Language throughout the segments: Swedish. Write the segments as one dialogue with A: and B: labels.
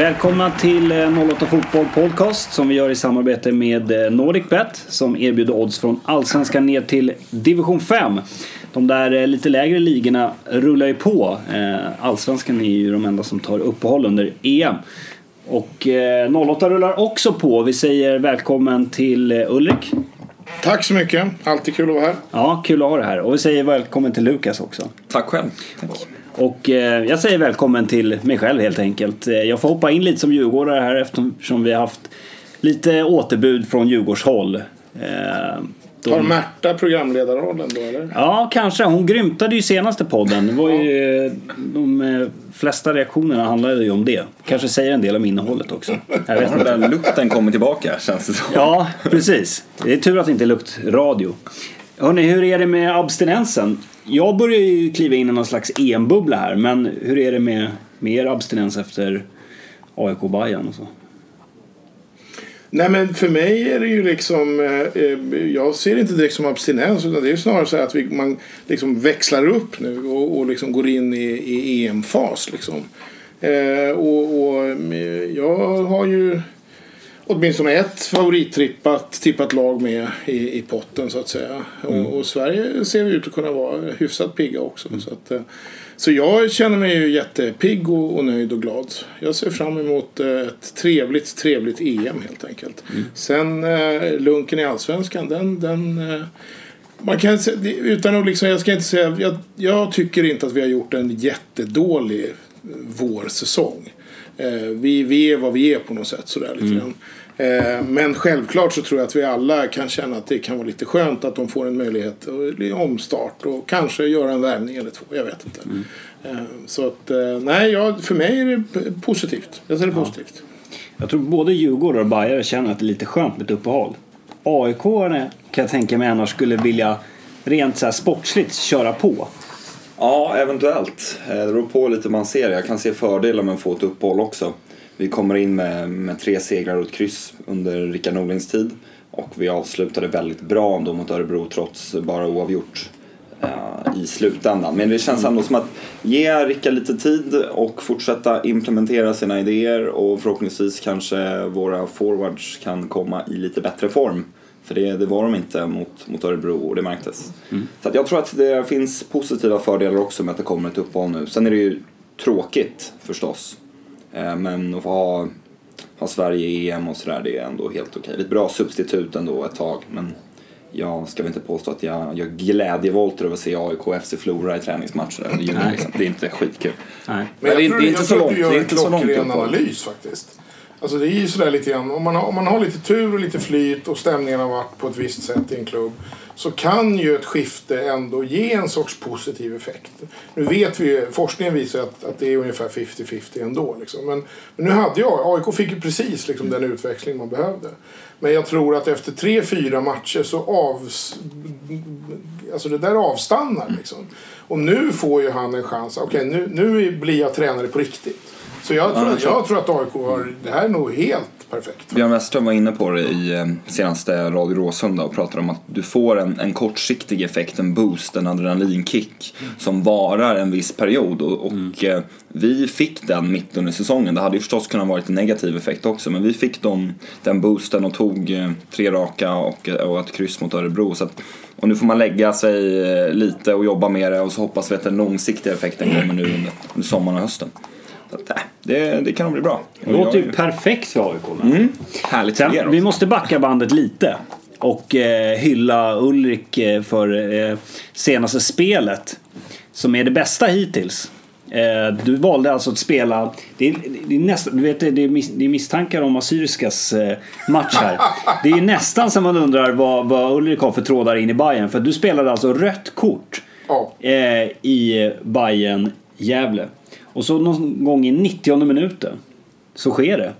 A: Välkomna till eh, 08 Fotboll Podcast som vi gör i samarbete med eh, NordicBet som erbjuder odds från Allsvenskan ner till Division 5. De där eh, lite lägre ligorna rullar ju på. Eh, Allsvenskan är ju de enda som tar uppehåll under EM. Och eh, 08 rullar också på. Vi säger välkommen till eh, Ulrik.
B: Tack så mycket. Alltid kul att vara här.
A: Ja, kul att ha dig här. Och vi säger välkommen till Lukas också.
C: Tack själv. Tack.
A: Och eh, jag säger välkommen till mig själv helt enkelt. Eh, jag får hoppa in lite som djurgårdare här eftersom vi har haft lite återbud från Djurgårdshåll. Eh, de-
B: Har Märta programledarrollen då eller?
A: Ja, kanske. Hon grymtade ju senaste podden. Det var ju, de flesta reaktionerna handlade ju om det. Kanske säger en del om innehållet också. Jag vet
C: Den
A: inte.
C: där lukten kommer tillbaka känns det som.
A: Ja, precis. Det är tur att det inte är luktradio. Hörrni, hur är det med abstinensen? Jag börjar ju kliva in i någon slags EM-bubbla här, men hur är det med, med er abstinens efter AIK Bayern och så?
B: Nej men för mig är det ju liksom, eh, eh, jag ser det inte direkt som abstinens utan det är ju snarare så att vi, man liksom växlar upp nu och, och liksom går in i, i EM-fas liksom. Eh, och, och eh, jag har ju åtminstone ett favorittrippat tippat lag med i, i potten så att säga. Och, och Sverige ser ut att kunna vara hyfsat pigga också. Så, att, eh, så jag känner mig ju jättepigg och, och nöjd och glad. Jag ser fram emot eh, ett trevligt, trevligt EM helt enkelt. Sen eh, lunken i Allsvenskan, den, den eh, man kan utan att liksom, jag ska inte säga, jag, jag tycker inte att vi har gjort en jättedålig vårsäsong. Eh, vi, vi är vad vi är på något sätt sådär lite grann. Eh, men självklart så tror jag att vi alla kan känna att det kan vara lite skönt att de får en möjlighet till omstart och kanske göra en värvning eller två. Jag vet inte. Eh, så att, nej, jag, för mig är det positivt. Jag ser det positivt.
A: Jag tror både Djurgårdare och Bajare känner att det är lite skönt med ett uppehåll. aik kan jag tänka mig annars skulle vilja rent så sportsligt köra på.
C: Ja, eventuellt. Eh, det beror på lite hur man ser det. Jag kan se fördelar med att få ett uppehåll också. Vi kommer in med, med tre segrar och ett kryss under Rickard Norlings tid. Och vi avslutade väldigt bra ändå mot Örebro trots bara oavgjort eh, i slutändan. Men det känns ändå som att ge Rickard lite tid och fortsätta implementera sina idéer och förhoppningsvis kanske våra forwards kan komma i lite bättre form. För det, det var de inte mot, mot Örebro och det märktes. Så att jag tror att det finns positiva fördelar också med att det kommer ett uppehåll nu. Sen är det ju tråkigt förstås. Eh, Men att få ha, ha Sverige i EM och sådär, det är ändå helt okej. Lite bra substitut ändå ett tag. Men jag ska väl inte påstå att jag gör glädjevolter över att se AIK och FC Flora i träningsmatcher. Det är,
A: Nej.
C: det är inte skitkul.
A: Nej.
C: Men det är-
B: tror-
C: det är inte så
B: tror
C: långt-
B: du
C: det är
B: gör
C: inte
B: en
C: så långt
B: klockren analys faktiskt. Alltså det är ju sådär lite grann, om man, har, om man har lite tur och lite flyt och stämningen har varit på ett visst sätt i en klubb så kan ju ett skifte ändå ge en sorts positiv effekt. Nu vet vi ju, forskningen visar att, att det är ungefär 50-50 ändå. Liksom. Men, men nu hade jag, AIK fick ju precis liksom, den utväxling man behövde. Men jag tror att efter tre, fyra matcher så av, Alltså det där avstannar liksom. Och nu får ju han en chans. Okej, okay, nu, nu blir jag tränare på riktigt. Så jag tror, att,
C: tror-
B: jag tror att AIK har... Det här är nog helt perfekt.
C: Björn Westerström var inne på det i eh, senaste Radio Råsunda och pratade om att du får en, en kortsiktig effekt, en boost, en adrenalinkick som varar en viss period och, och eh, vi fick den mitt under säsongen. Det hade ju förstås kunnat varit en negativ effekt också men vi fick dem, den boosten och tog eh, tre raka och, och ett kryss mot Örebro. Så att, och nu får man lägga sig lite och jobba med det och så hoppas vi att den långsiktiga effekten kommer nu under, under sommaren och hösten. Att, det, det kan nog bli bra.
A: Det låter ju perfekt för AIK.
C: Mm. Härligt
A: Sen, vi måste backa bandet lite och eh, hylla Ulrik eh, för eh, senaste spelet som är det bästa hittills. Eh, du valde alltså att spela, det är, det är nästan, du vet det är, mis, det är misstankar om Assyriskas eh, match här. Det är nästan som man undrar vad, vad Ulrik har för trådar in i Bayern för du spelade alltså rött kort eh, i Bayern Gävle. Och så någon gång i 90 minuten så sker det.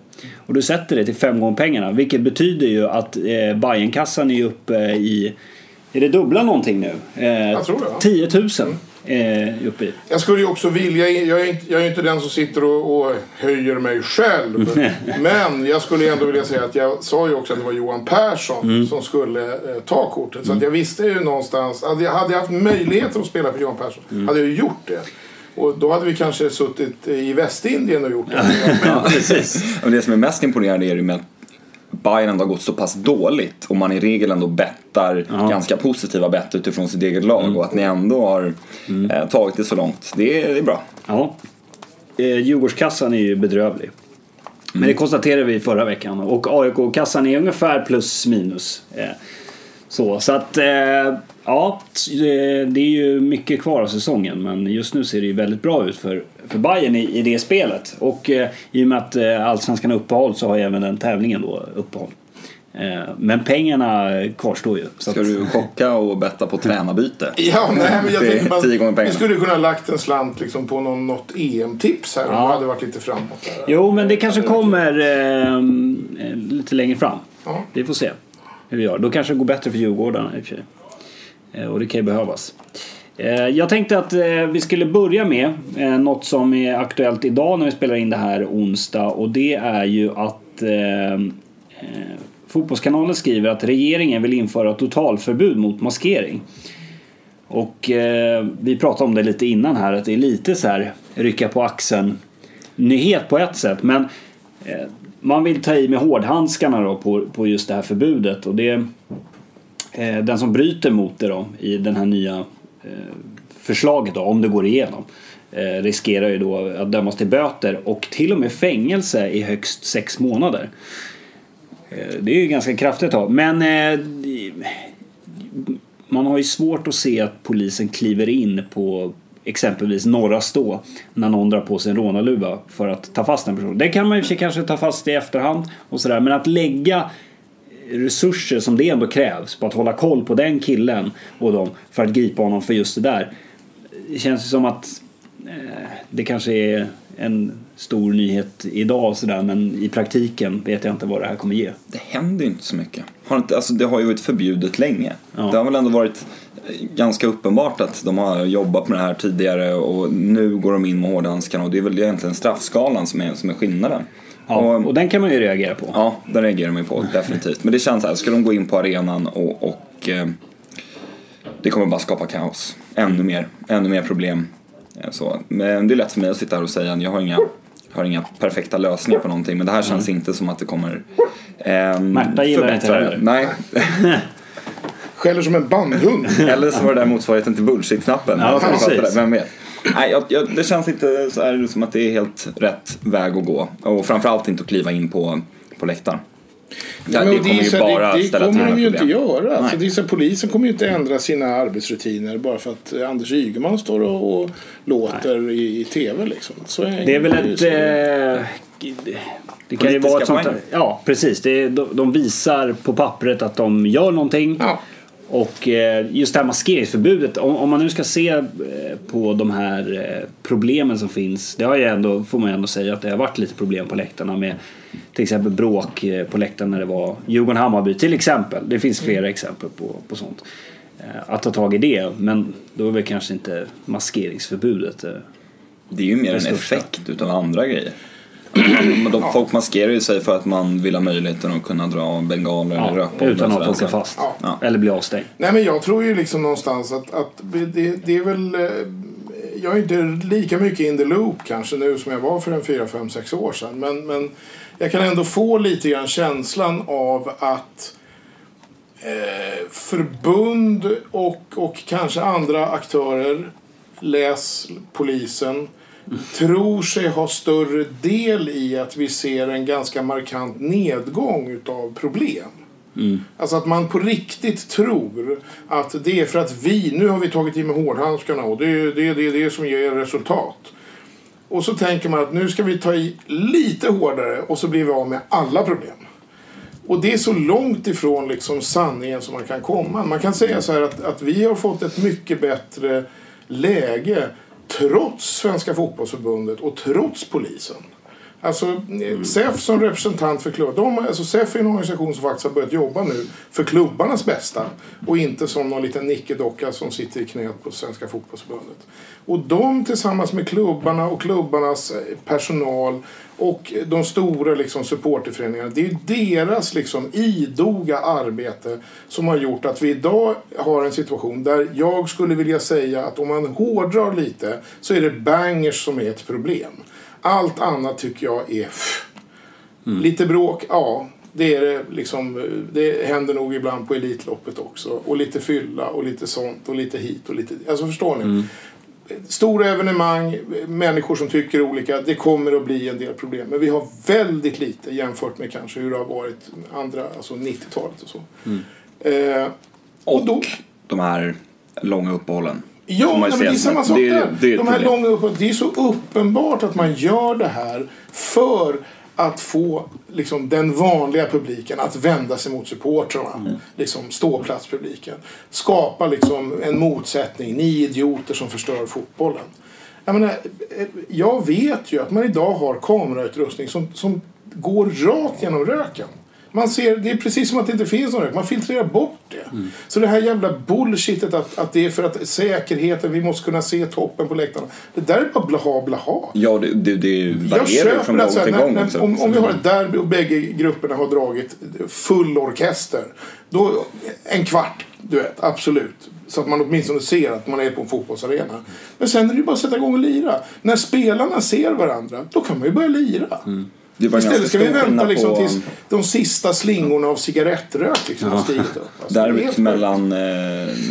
A: Och du sätter det till fem gånger pengarna. Vilket betyder ju att eh, Bajenkassan är uppe i... Är det dubbla någonting nu? Eh,
B: Jag tror det, ja.
A: 10 000 eh, uppe i.
B: Jag skulle ju också vilja, jag är inte, jag är inte den som sitter och, och höjer mig själv. men jag skulle ändå vilja säga att jag sa ju också att det var Johan Persson som skulle eh, ta kortet. Så att jag visste ju någonstans, hade jag, hade jag haft möjlighet att spela för Johan Persson hade jag ju gjort det. Och då hade vi kanske suttit i Västindien och gjort det.
A: Ja, precis.
C: Och det som är mest imponerande är ju med att Bayern ändå har gått så pass dåligt och man i regel ändå bettar ganska positiva bett utifrån sitt eget lag och att ni ändå har eh, tagit det så långt. Det är, det är bra.
A: Ja. Eh, Djurgårdskassan är ju bedrövlig. Men det konstaterade vi förra veckan. Och AIK-kassan är ungefär plus minus. Eh, så, så att, eh, ja, eh, det är ju mycket kvar av säsongen. Men just nu ser det ju väldigt bra ut för, för Bayern i, i det spelet. Och eh, i och med att eh, Allsvenskan har uppehåll så har ju även den tävlingen då uppehåll. Eh, men pengarna kvarstår ju. Så
C: Ska
A: att,
C: du chocka och betta på tränarbyte?
B: Ja, nej, men jag tänker
C: tio gånger
B: man,
C: pengarna.
B: vi skulle kunna ha lagt en slant liksom på någon, något EM-tips här om
A: Ja.
B: det hade varit lite framåt. Där.
A: Jo, men det kanske kommer eh, lite längre fram.
B: Ja.
A: Vi får se hur vi gör. Då kanske det går bättre för Djurgården i och för sig. Eh, och det kan ju behövas. Eh, jag tänkte att eh, vi skulle börja med något som är aktuellt idag när vi spelar in det här onsdag och det är ju att Fotbollskanalen skriver att regeringen vill införa totalförbud mot maskering. Och eh, vi pratade om det lite innan här att det är lite så här rycka på axeln nyhet på ett sätt men eh, man vill ta i med hårdhandskarna då på, på just det här förbudet och det Eh, den som bryter mot det då i den här nya eh, förslaget då, om det går igenom eh, riskerar ju då att dömas till böter och till och med fängelse i högst sex månader. Eh, det är ju ganska kraftigt då. Men eh, man har ju svårt att se att polisen kliver in på exempelvis Norra Stå när någon drar på sig en rånarluva för att ta fast en person. Det kan man ju kanske ta fast i efterhand och sådär men att lägga resurser som det ändå krävs på att hålla koll på den killen och dem för att gripa honom för just det där. Det känns ju som att eh, det kanske är en stor nyhet idag sådär men i praktiken vet jag inte vad det här kommer ge.
C: Det händer ju inte så mycket. Har inte, alltså det har ju varit förbjudet länge.
A: Ja.
C: Det har väl ändå varit eh, ganska uppenbart att de har jobbat med det här tidigare och nu går de in med hårdhandskarna och det är väl egentligen straffskalan som är, som är skillnaden.
A: Ja,
C: Och,
A: och den kan man ju reagera på.
C: ja, den reagerar man ju på definitivt. Men det känns så här, ska de gå in på arenan och, och eh, det kommer bara skapa kaos. Ännu mer, ännu mer problem. Eh, Så. Men det är lätt för mig att sitta här och säga att jag har inga, har inga perfekta lösningar på någonting men det här känns inte som att det kommer eh,
A: Märta gillar det inte heller.
C: Nej,
B: Skäller som en bandhund.
C: Eller så var det där motsvarigheten till bullshit-knappen.
A: Ja, precis.
C: det, Vem vet? Nej, jag, jag, det känns inte så här som att det är helt rätt väg att gå. Och framförallt inte att kliva in på, på läktaren. Det,
B: Ja,
C: det
B: och
C: kommer ju bara
B: det, det
C: ställa till
B: kommer de
C: med
B: ju inte göra. Alltså, det är så, polisen kommer ju inte ändra sina arbetsrutiner bara för att eh, Anders Ygeman står och, och låter i, i tv. Liksom. Så är,
A: Det är väl ett... Eh, det kan ju vara ett sånt. Ja, precis. Det de, de visar på pappret att de gör någonting.
B: Ja.
A: Och eh, just det här maskeringsförbudet, om, man nu ska se eh, på de här eh, problemen som finns. Det har ju ändå, får man ju ändå säga att det har varit lite problem på läktarna med till exempel bråk på läktaren när det var Djurgården-Hammarby till exempel. Det finns flera exempel på, på sånt. Att ta tag i det, men då är väl kanske inte maskeringsförbudet eh,
C: Det är ju mer en effekt utav andra grejer. Men de, folk maskerar ju sig för att man vill ha möjligheten att kunna dra bengaler eller
A: ja,
C: rökbomber.
A: utan
C: och
A: att åka fast.
B: Ja.
A: Eller bli avstängd.
B: Nej men jag tror ju liksom någonstans att, att det, det är väl... eh, Jag är inte lika mycket in the loop kanske nu som jag var för en 4, 5, 6 år sedan. Men, men jag kan ändå få lite grann känslan av att eh, förbund och, och kanske andra aktörer, läs polisen, tror sig ha större del i att vi ser en ganska markant nedgång utav problem. Alltså att man på riktigt tror att det är för att vi, nu har vi tagit i med hårdhandskarna och det är det, det, det som ger resultat. Och så tänker man att nu ska vi ta i lite hårdare och så blir vi av med alla problem. Och det är så långt ifrån liksom sanningen som man kan komma. Man kan säga så här att, att vi har fått ett mycket bättre läge trots Svenska fotbollsförbundet och trots polisen. Alltså SEF som representant för klubbar. De, alltså SEF är en organisation som faktiskt har börjat jobba nu för klubbarnas bästa. Och inte som någon liten nickedocka som sitter i knät på Svenska fotbollsförbundet. Och de tillsammans med klubbarna och klubbarnas eh, personal och de stora liksom, supporterföreningarna. Det är deras liksom, idoga arbete som har gjort att vi idag har en situation där jag skulle vilja säga att om man hårdrar lite så är det bangers som är ett problem. Allt annat tycker jag är... Mm. Lite bråk, ja. Det, är det, liksom, det händer nog ibland på Elitloppet också. Och lite fylla och lite sånt och lite hit och lite... Alltså förstår ni? Mm. Stora evenemang, människor som tycker olika. Det kommer att bli en del problem. Men vi har väldigt lite jämfört med kanske hur det har varit andra, alltså 90-talet och så. Mm.
C: Eh, och, och då, de här långa uppehållen.
B: Ja, men det är samma sak där. Det, de här långa uppehållen. Det är så uppenbart att man gör det här för att få liksom, den vanliga publiken att vända sig mot supportrarna. Mm. Liksom, ståplatspubliken. Skapa liksom, en motsättning. Ni idioter som förstör fotbollen. Jag, menar, jag vet ju att man idag har kamerautrustning som, som går rakt genom röken. Man ser, det är precis som att det inte finns någon rök. Man filtrerar bort det. Mm. Så det här jävla bullshitet att, att det är för att säkerheten, vi måste kunna se toppen på läktarna. Det där är bara blaha blaha.
C: Ja, det, det, det varierar från gång till gång. När,
B: om, om vi har ett derby och bägge grupperna har dragit full orkester. Då, en kvart, du vet, absolut. Så att man åtminstone ser att man är på en fotbollsarena. Men sen är det ju bara att sätta igång och lira. När spelarna ser varandra, då kan man ju börja lira. Mm. Istället ska vi vänta liksom, tills de sista slingorna av cigarettrök liksom, ja. har stigit upp.
C: Alltså, Derbyt mellan, eh,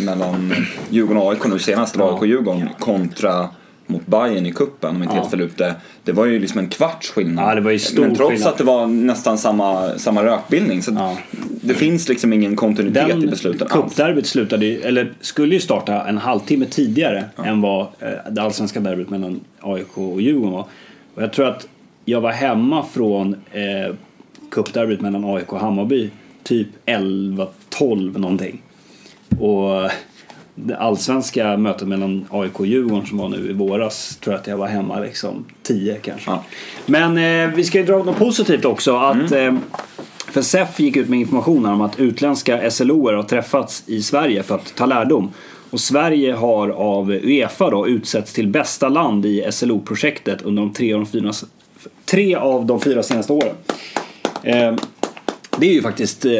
C: mellan Djurgården och AIK nu senast, det var AIK-Djurgården kontra mot Bayern i kuppen om inte ja. helt fel det. Det var ju liksom en kvarts skillnad.
A: Ja, det var ju stor
C: Men trots
A: skillnad.
C: att det var nästan samma, samma rökbildning. Så ja. Det finns liksom ingen kontinuitet Den i besluten
A: Cupderbyt slutade eller skulle ju starta en halvtimme tidigare ja. än vad eh, det allsvenska derbyt mellan AIK och Djurgården var. Och jag tror att jag var hemma från eh, cupderbyt mellan AIK och Hammarby typ 11-12 någonting. Och det allsvenska mötet mellan AIK och Djurgården som var nu i våras tror jag att jag var hemma liksom 10 kanske. Ja. Men eh, vi ska ju dra något positivt också. Att, mm. eh, för SEF gick ut med information om att utländska SLOer har träffats i Sverige för att ta lärdom. Och Sverige har av Uefa då utsetts till bästa land i SLO-projektet under de tre, och de tre av de fyra senaste åren. Eh, det är ju faktiskt eh,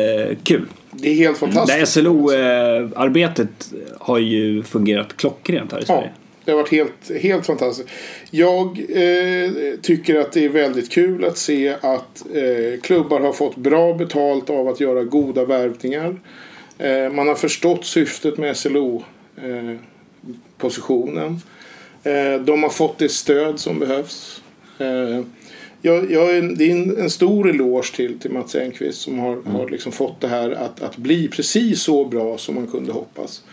A: kul.
B: Det är helt fantastiskt.
A: Det SLO-arbetet har ju fungerat klockrent här i Sverige. Ja,
B: det har varit helt, helt fantastiskt. Jag eh, tycker att det är väldigt kul att se att eh, klubbar har fått bra betalt av att göra goda värvningar. Eh, man har förstått syftet med SLO-positionen. Eh, de har fått det stöd som behövs jag, jag, det är en, en, stor eloge till, till Mats Enqvist som har, mm. har liksom fått det här att, att bli precis så bra som man kunde hoppas.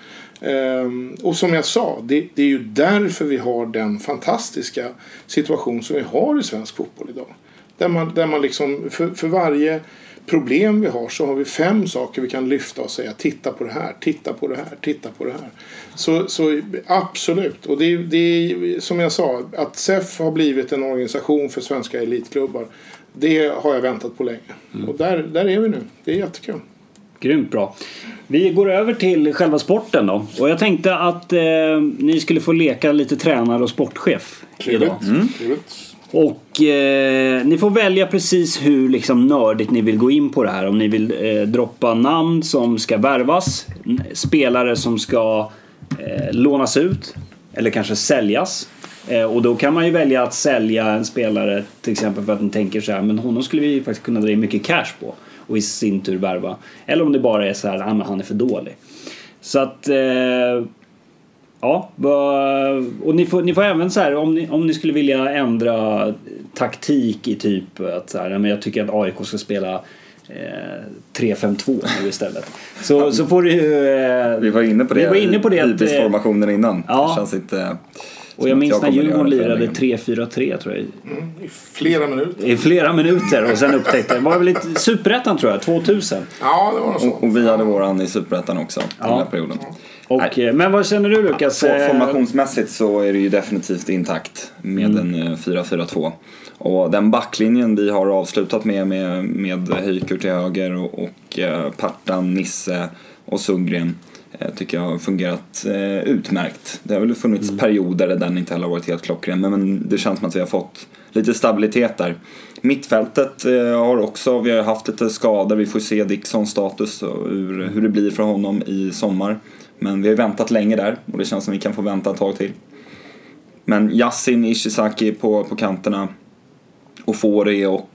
B: Um, och som jag sa, det, det, är ju därför vi har den fantastiska situation som vi har i svensk fotboll idag. Där man, där man liksom, för, för varje problem vi har så har vi fem saker vi kan lyfta och säga titta på det här, titta på det här, titta på det här. Så, så absolut. Och det, det är som jag sa, att SEF har blivit en organisation för svenska elitklubbar. Det har jag väntat på länge. Mm. Och där, där är vi nu. Det är jättekul.
A: Grymt bra. Vi går över till själva sporten då. Och jag tänkte att eh, ni skulle få leka lite tränare och sportchef
B: idag. Mm. Trevligt.
A: Och eh, ni får välja precis hur liksom, nördigt ni vill gå in på det här. Om ni vill eh, droppa namn som ska värvas, spelare som ska eh, lånas ut eller kanske säljas. Eh, och då kan man ju välja att sälja en spelare till exempel för att ni tänker så här, men honom skulle vi faktiskt kunna dra in mycket cash på och i sin tur värva. Eller om det bara är så här, ah, han är för dålig. Så att eh, Ja, och ni får, ni får även så här om ni, om ni skulle vilja ändra taktik i typ att så här, men jag tycker att AIK ska spela eh, 3-5-2 nu istället. Så, så får du ju... Eh,
C: vi var inne på det, vi var inne på det att, ibis-formationen innan. Ja. Det känns inte
A: Och jag minns
C: jag
A: när Djurgården lirade
C: förändringen.
A: 3-4-3 tror jag.
B: I flera minuter.
A: I flera minuter och sen upptäckte det. Var väl lite Superettan tror jag, 2000.
B: Ja, det var något sånt.
C: Och, och vi hade våran i Superettan också den här perioden.
A: Och, eh, men vad känner du Lukas? Eh,
C: Formationsmässigt så är det ju definitivt intakt med en eh, 4-4-2. Och den backlinjen vi har avslutat med, med, med Höjkur till höger och, och eh, Partan, Nisse och Sundgren eh, tycker jag har fungerat eh, utmärkt. Det har väl funnits perioder där den inte heller varit helt klockren men, men det känns som att vi har fått lite stabilitet där. Mittfältet eh, har också, vi har haft lite skador, vi får se Dixons status och hur, hur det blir för honom i sommar. Men vi har ju väntat länge där och det känns som att vi kan få vänta ett tag till. Men Yasin Ishizaki på, på kanterna och Fori och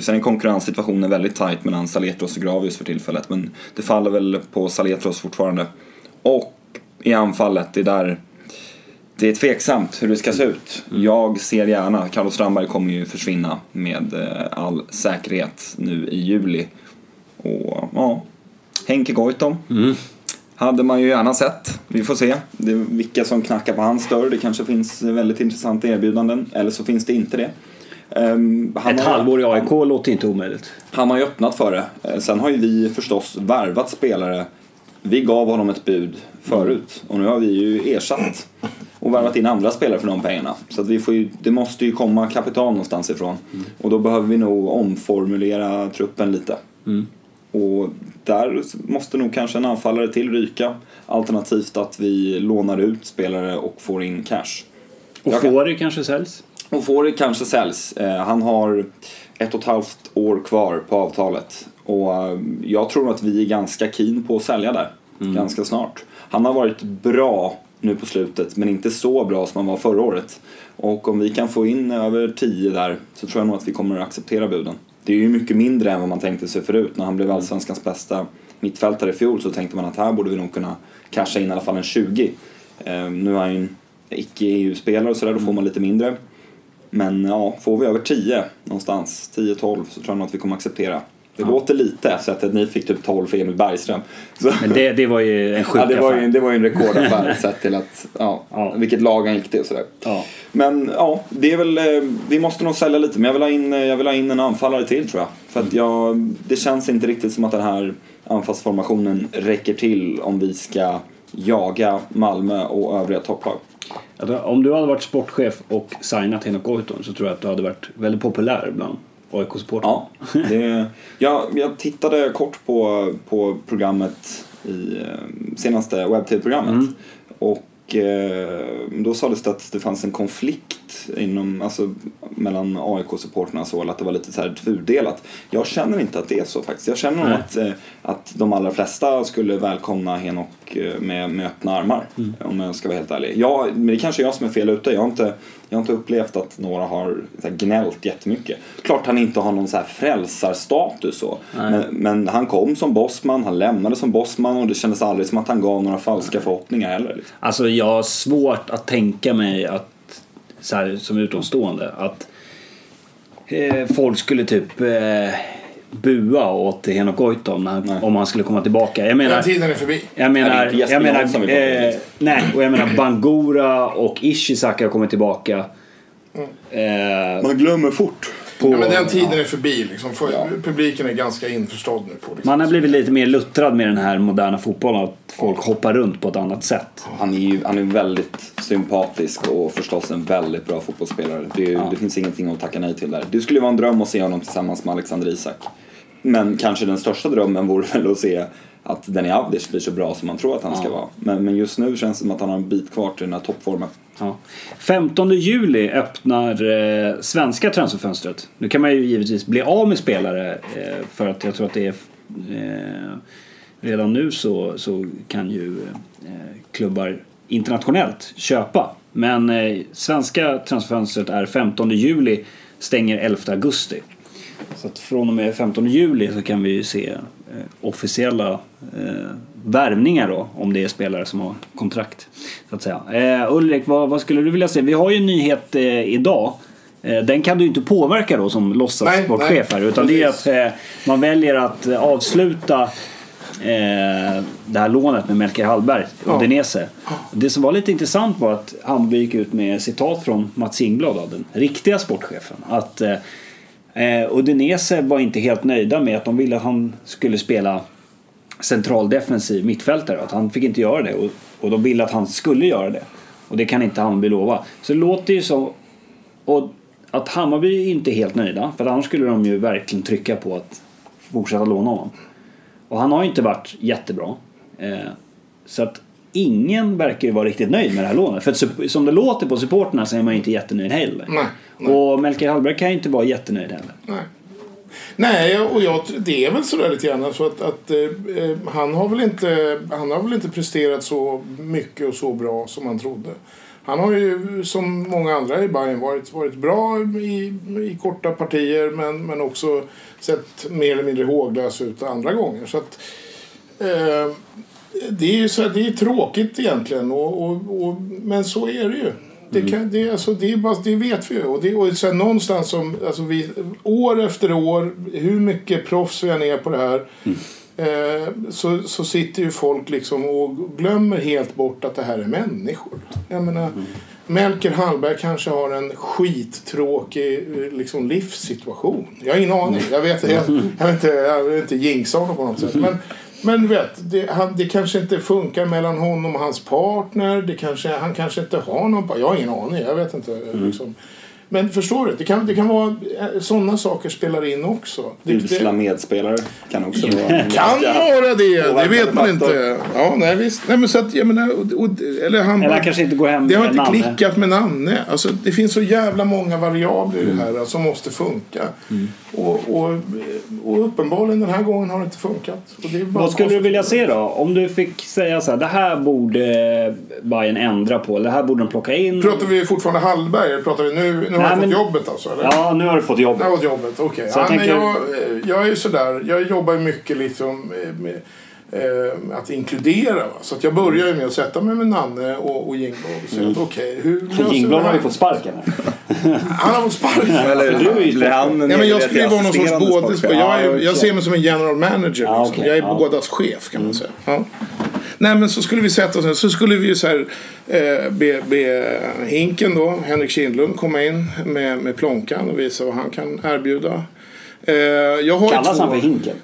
C: sen är konkurrenssituationen väldigt tight mellan Saletros och Gravius för tillfället men det faller väl på Saletros fortfarande. Och i anfallet, det är där det är tveksamt hur det ska se ut. Jag ser gärna, Carlos Strandberg kommer ju försvinna med eh, all säkerhet nu i juli. Och ja, Henke Goitom mm hade man ju gärna sett. Vi får se det vilka som knackar på hans dörr. Det kanske finns väldigt intressanta erbjudanden, eller så finns det inte det. Han
A: Ett
C: har-
A: halvår i AIK låter inte omöjligt.
C: han har ju öppnat för det. Eh, Sen har ju vi förstås värvat spelare. Vi gav honom ett bud förut och nu har vi ju ersatt och värvat in andra spelare för de pengarna. Så vi får ju, det måste ju komma kapital någonstans ifrån. Och då behöver vi nog omformulera truppen lite. Och där måste nog kanske en anfallare till ryka. Alternativt att vi lånar ut spelare och får in cash.
A: Och Fåri kanske säljs.
C: och får det kanske säljs. Eh, han har ett och ett halvt år kvar på avtalet. Och eh, jag tror att vi är ganska keen på att sälja där. Ganska snart. Han har varit bra nu på slutet men inte så bra som han var förra året. Och om vi kan få in över 10 där så tror jag nog att vi kommer att acceptera buden. Det är ju mycket mindre än vad man tänkte sig förut. När han blev allsvenskans bästa mittfältare i fjol så tänkte man att här borde vi nog kunna casha in i alla fall en 20. Eh, nu är han ju en icke-EU-spelare och sådär, då får man lite mindre. Men ja, får vi över 10 någonstans, 10-12, så tror jag nog att vi kommer acceptera. Det låter lite, så att ni fick typ 12 för Emil Bergström. Så,
A: Men det, det var ju en sjuk
C: ja, det, var ju,
A: affär.
C: det var ju en rekordaffär sett till att, ja,
A: Ja.
C: vilket lag han gick till och sådär.
A: Ja.
C: Men ja, det är väl, eh, vi måste nog sälja lite, men jag vill ha in, eh, jag vill ha in en anfallare till tror jag. För att jag, det känns inte riktigt som att den här anfallsformationen räcker till om vi ska jaga Malmö och övriga topplag.
A: Om du hade varit sportchef och signat Henok Goitom så tror jag att du hade varit väldigt populär bland AIK-supportrar.
C: Ja, det, jag, jag tittade kort på, på programmet i eh, senaste webb-tv-programmet. Och eh, då sades det att det fanns en konflikt inom, alltså, mellan AIK-supportrarna så, eller att det var lite så här tudelat. Jag känner inte att det är så faktiskt. Jag känner nog att, eh, att de allra flesta skulle välkomna Henok eh, med, med öppna armar. Om jag ska vara helt ärlig. Jag, men det kanske är jag som är fel ute. Jag har inte, jag har inte upplevt att några har så här, gnällt jättemycket. Klart han inte har någon så här frälsarstatus så. Men, men han kom som bossman, han lämnade som bossman och det kändes aldrig som att han gav några falska förhoppningar heller. Liksom.
A: Alltså jag har svårt att tänka mig att, så här, som utomstående, att eh, folk skulle typ eh, bua åt Henok Goitom när- om han skulle komma tillbaka. Jag menar,
B: Den tiden är förbi.
A: jag menar, jag menar, eh, nej, och jag menar Bangura och Ishizaki har kommit tillbaka. Eh,
C: Man glömmer fort.
A: På,
B: Ja, men den tiden är förbi. Liksom. För,
C: Ja.
B: Publiken är ganska införstådd nu på liksom.
A: Man har blivit lite mer luttrad med den här moderna fotbollen. Att folk hoppar runt på ett annat sätt.
C: Han är ju han är väldigt sympatisk och förstås en väldigt bra fotbollsspelare. Det, det finns ingenting att tacka nej till där. Det skulle vara en dröm att se honom tillsammans med Alexander Isak. Men kanske den största drömmen vore väl att se att Deni Avdic blir så bra som man tror att han ska vara. Men, men just nu känns det som att han har en bit kvar till den här toppformen.
A: Ja. 15 juli öppnar eh, svenska transferfönstret. Nu kan man ju givetvis bli av med spelare eh, för att jag tror att det är eh, redan nu så, så kan ju eh, klubbar internationellt köpa. Men eh, svenska transferfönstret är 15 juli, stänger 11 augusti. Så att från och med 15 juli så kan vi ju se officiella eh, värvningar då, om det är spelare som har kontrakt. Så att säga. Eh, Ulrik, vad, vad skulle du vilja se? Vi har ju en nyhet eh, idag. Eh, den kan du inte påverka då som låtsassportchef här. Utan det är
B: precis.
A: att eh, man väljer att eh, avsluta eh, det här lånet med Melker Hallberg,
B: Ja.
A: Udinese. Det som var lite intressant var att Hammarby gick ut med citat från Mats Ingblad, den riktiga sportchefen. Att eh, Udinese var inte helt nöjda med att de ville att han skulle spela central defensiv mittfältare. Att han fick inte göra det och, och de ville att han skulle göra det. Och det kan inte Hammarby lova. Så det låter ju så... Och att Hammarby inte är helt nöjda, för annars skulle de ju verkligen trycka på att fortsätta låna honom. Och han har ju inte varit jättebra. Eh, så att ingen verkar ju vara riktigt nöjd med det här lånet. För som det låter på supporterna så är man ju inte jättenöjd heller.
B: Nej, nej.
A: Och Melker Hallberg kan ju inte vara jättenöjd heller.
B: Nej. Nej, och jag, det är väl sådär lite grann så att, att eh, eh, han, har väl inte, han har väl inte presterat så mycket och så bra som han trodde. Han har ju som många andra i Bayern varit, varit bra i, i korta partier men, men också sett mer eller mindre håglös ut andra gånger. Så att, eh, det är ju så här, det är tråkigt egentligen, och, och, och, men så är det ju. Det, kan, det, alltså, det, är bara, det vet vi ju. Och, det, och sen någonstans som, alltså vi, år efter år, hur mycket proffs vi än är på det här, eh, så, så sitter ju folk liksom och glömmer helt bort att det här är människor. Jag menar, Melker Hallberg kanske har en skittråkig eh, liksom, livssituation. Jag har ingen aning. Jag vet, jag, jag vet inte, jag vill inte jinxa honom på något sätt. Men, men vet, det, han, det kanske inte funkar mellan honom och hans partner. Det kanske, han kanske inte har någon par- Jag har ingen aning. Jag vet inte. Liksom. Men förstår du? Det kan, det kan vara sådana saker spelar in också. Det,
C: Usla medspelare kan också vara
B: kan vara det, det vet man inte. Ja, nej visst. Nej, men så att, jag menar, och, och, eller han,
A: Eller han kanske inte går hem
B: det har inte klickat med Nanne. Alltså, det finns så jävla många variabler i det här som måste funka. Och, och, och uppenbarligen den här gången har det inte funkat. Och det är bara
A: Vad skulle du vilja se då? Om du fick säga så här, det här borde Bayern ändra på, det här borde de plocka in.
B: Pratar vi fortfarande Hallberg? Pratar vi nu? Nu har
A: Nej,
B: han
A: men-
B: fått jobbet alltså? Eller?
A: Ja, nu har du fått jobb.
B: Jag har fått jobbet, okej.
A: Så jag
B: Ja, men
A: tänker-
B: jag, eh, jag är ju sådär, jag jobbar ju mycket liksom eh, med eh, att inkludera. Va? Så att jag börjar ju med att sätta mig med Nanne och, och Jinglad och säga att okej, hur löser vi
A: Jinglad
B: det
A: har ju fått sparken.
B: Han har fått sparken.
C: Eller
A: du är ju
C: blir han
B: Ja, men jag skulle ju vara någon sorts både. Jag, är,
A: Ja,
B: jag ser mig som en general manager.
A: Ja,
B: Liksom.
A: okej,
B: Jag är
A: ja. Mm.
B: bådas chef kan man säga. Ja. Nej men så skulle vi sätta oss. Så skulle vi ju så här, eh, be, be Hinken då, Henrik Kindlund, komma in med, med plånkan och visa vad han kan erbjuda. Eh, jag har
A: Kallas
B: två...
A: han för Hinken?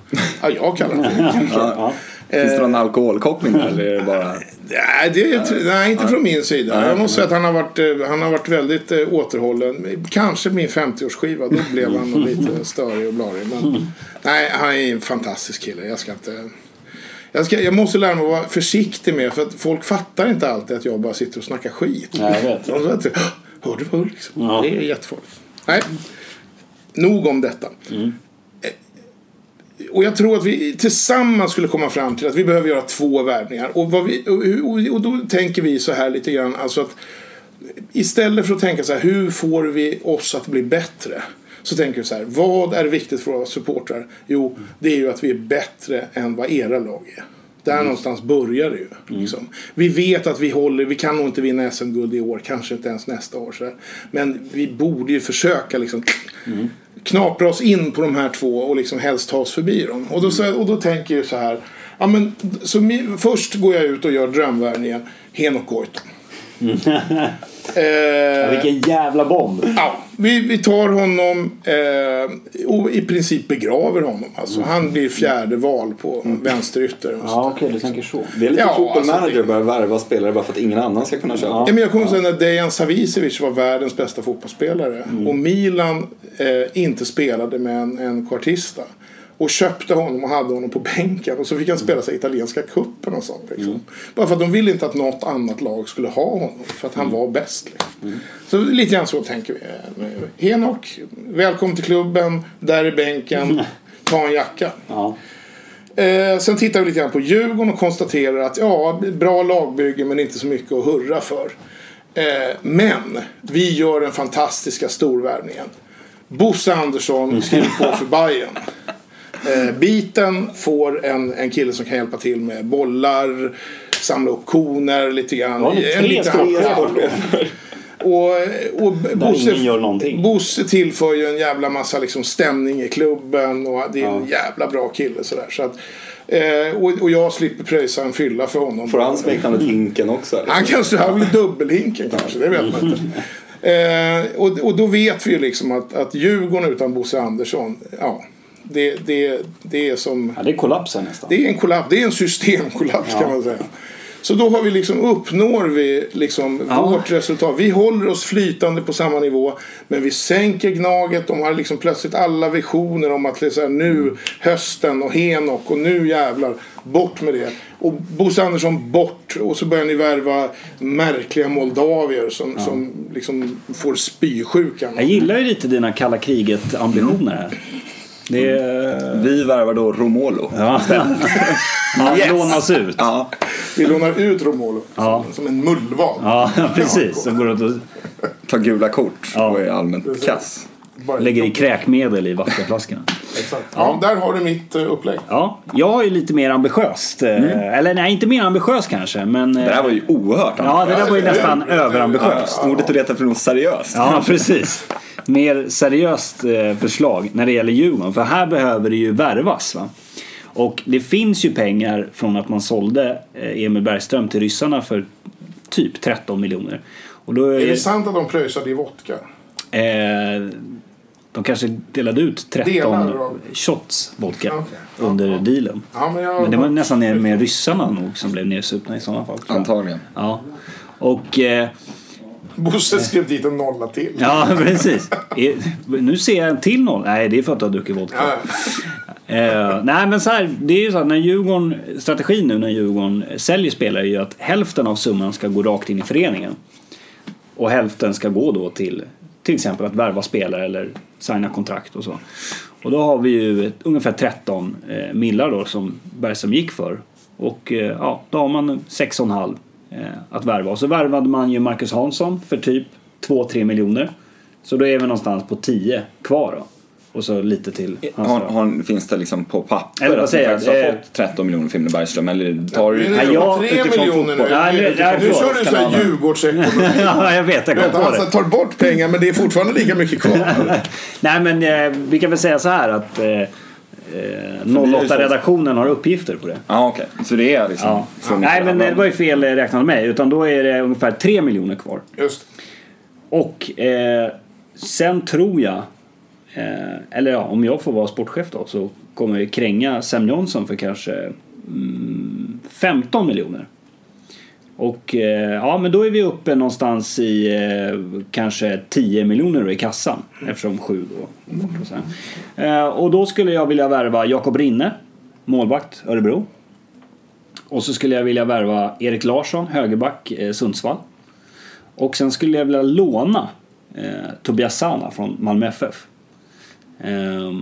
B: Ja, jag kallar honom för Hinken.
A: Ja.
C: Finns det någon alkoholkoppling där, eller är det bara...
B: Nej, det är, nej, inte från min sida. Jag måste säga att han har varit, eh, han har varit väldigt eh, återhållen. Kanske min 50-årsskiva, då blev han lite störig och blarig. Men nej, han är en fantastisk kille. Jag ska inte... Jag, ska, jag måste lära mig att vara försiktig med för att folk fattar inte alltid att jag bara sitter och snackar skit.
A: Ja, jag vet.
B: De säger att, "Åh, Hörde du vad Ulrik?
A: Ja.
B: Det är jättefarligt. Nej, nog om detta. Eh, Och jag tror att vi tillsammans skulle komma fram till att vi behöver göra två värvningar. Och, vi, och, och då tänker vi så här lite grann. Alltså att istället för att tänka så här, hur får vi oss att bli bättre? Så tänker vi så här, vad är viktigt för våra supportrar? Jo, det är ju att vi är bättre än vad era lag är. Där någonstans börjar det ju. Liksom. Vi vet att vi håller, vi kan nog inte vinna SM-guld i år, kanske inte ens nästa år. Så. Men vi borde ju försöka liksom knapra oss in på de här två och liksom helst ta oss förbi dem. Och då, så- och då tänker jag så här. Ja, men, så mi, först går jag ut och gör drömvärvningen. Henok Goitom. eh,
A: Vilken jävla bomb.
B: Ja, vi, vi tar honom eh, och i princip begraver honom. Alltså, Han blir fjärde val på vänsterytter.
A: Ja, okej, du tänker så.
C: Det är lite
B: Ja,
C: fotbollmanager
B: alltså,
C: att börja värva spelare bara för att ingen annan ska kunna köpa.
B: Ja, men jag kommer ihåg när Dejan Savicevic var världens bästa fotbollsspelare. Och Milan eh, inte spelade med en, en kvartista. Och köpte honom och hade honom på bänken. Och så fick han spela sig italienska cupen och sånt. Liksom. Bara för att de ville inte att något annat lag skulle ha honom. För att han var bäst. Liksom. Så lite grann så tänker vi. Henok, välkommen till klubben. Där är bänken. Ta en jacka.
A: Ja.
B: Eh, sen tittar vi lite grann på Djurgården och konstaterar att ja, bra lagbygge men inte så mycket att hurra för. Eh, men vi gör den fantastiska storvärvningen. Bosse Andersson skriver på för Bayern. Eh, biten får en, en kille som kan hjälpa till med bollar, samla upp koner lite grann.
A: Ja, tre sportchefer.
B: Och, och Bosse. Bosse tillför ju en jävla massa liksom stämning i klubben och det är en
A: Ja.
B: jävla bra kille sådär. Så att, Eh, och, och jag slipper pröjsa en fylla för honom.
C: Får han smeknamnet Hinken också? eller?
B: Han kanske har väl dubbelhinken kanske, det vet man inte. Eh, och, och då vet vi ju liksom att, att Djurgården utan Bosse Andersson, ja, det, det, det är som...
A: Ja, det kollapsar nästan.
B: Det är en kollaps, det är en systemkollaps kan man säga. Så då har vi liksom, uppnår vi liksom
A: Ja.
B: vårt resultat. Vi håller oss flytande på samma nivå. Men vi sänker Gnaget. De har liksom plötsligt alla visioner om att här, nu hösten och Henok och nu jävlar. Bort med det. Och Bosse Andersson bort. Och så börjar ni värva märkliga moldavier som, som liksom får spysjukan.
A: Jag gillar ju lite dina kalla kriget-ambitioner här. Det är...
C: Vi värvar då Romolo.
A: Ja. Han
C: Yes.
A: lånas ut.
C: Ja.
B: Vi lånar ut Romolo.
A: Ja.
B: Som, som en mullvad.
A: Ja, precis. Som går runt och
C: Tar gula kort
A: Ja.
C: och är allmänt kass.
B: Bara-
A: lägger i kräkmedel i vattenflaskorna.
B: Exakt. Ja, där har du mitt eh, upplägg.
A: Ja, jag är lite mer ambitiöst. eh, Eller nej, inte mer ambitiöst kanske, men... eh,
C: Det här var ju oerhört
A: Ja, det där var ju
B: Ja,
A: nästan
B: ja, ja.
A: överambitiöst.
C: Ordet du letar för något seriöst.
A: Ja, precis. Mer seriöst eh, förslag när det gäller Djurgården. För här behöver det ju värvas. Va? Och det finns ju pengar från att man sålde eh, Emil Bergström till ryssarna för typ 13 miljoner. Och då
B: Är
A: är,
B: det sant att de pröjsade i vodka?
A: eh, de kanske delade ut 13
B: Delar
A: shots vodka.
B: Ja,
A: under
B: ja.
A: dealen.
B: Ja, men, jag...
A: Men det var nästan med ryssarna nog som blev nedsupna i sådana fall.
C: Antagligen.
A: Ja. Och... Eh,
B: Bosse skrev dit en nolla till.
A: Ja, precis. Nu ser jag en till noll. Nej, det är för att du har druckit vodka. Eh, nej, men så här, det är ju så att när Djurgården, strategin nu när Djurgården säljer spelare är ju att hälften av summan ska gå rakt in i föreningen. Och hälften ska gå då till till exempel att värva spelare eller signa kontrakt och så. Och då har vi ju ett, ungefär 13 eh, millar då som Bergström gick för. Och eh, ja, då har man 6,5 eh, att värva. Och så värvade man ju Marcus Hansson för typ 2-3 miljoner. Så då är vi någonstans på 10 kvar då. Och så lite till. hans
C: Har, har, finns det liksom på papper
A: Eller vad
C: att
A: säger
C: du faktiskt har
A: jag?
C: fått 13 miljoner för Emil Bergström? Eller tar du...
A: Nej,
B: nu
A: jag-
B: tre
C: utifrån
B: miljoner nu.
A: Nej, nu-
B: nu kör du så här
C: kanalen.
B: Djurgårdsekonomi.
A: ja, jag vet. Jag
B: Du
A: kom
B: vet,
A: på
B: Han
A: det.
B: tar bort pengar men det är fortfarande lika mycket kvar.
A: Nej, men eh, vi kan väl säga så här att eh, eh,
C: ju så-
A: 08-redaktionen har uppgifter på det.
C: Ja, okej. Så det är liksom...
A: Ja. Nej, men det var ju fel räknat mig. Utan då är det ungefär 3 miljoner kvar.
B: Just
A: Och eh, sen tror jag, eh, eller ja, om jag får vara sportchef då så kommer jag kränga Sam Johnson för kanske mm, 15 miljoner. Och eh, ja, men då är vi uppe någonstans i eh, kanske 10 miljoner i kassan. Eftersom 7 då bort och så eh, Och då skulle jag vilja värva Jakob Rinne, målvakt Örebro. Och så skulle jag vilja värva Erik Larsson, högerback eh, Sundsvall. Och sen skulle jag vilja låna eh, Tobias Sana från Malmö FF. Eh,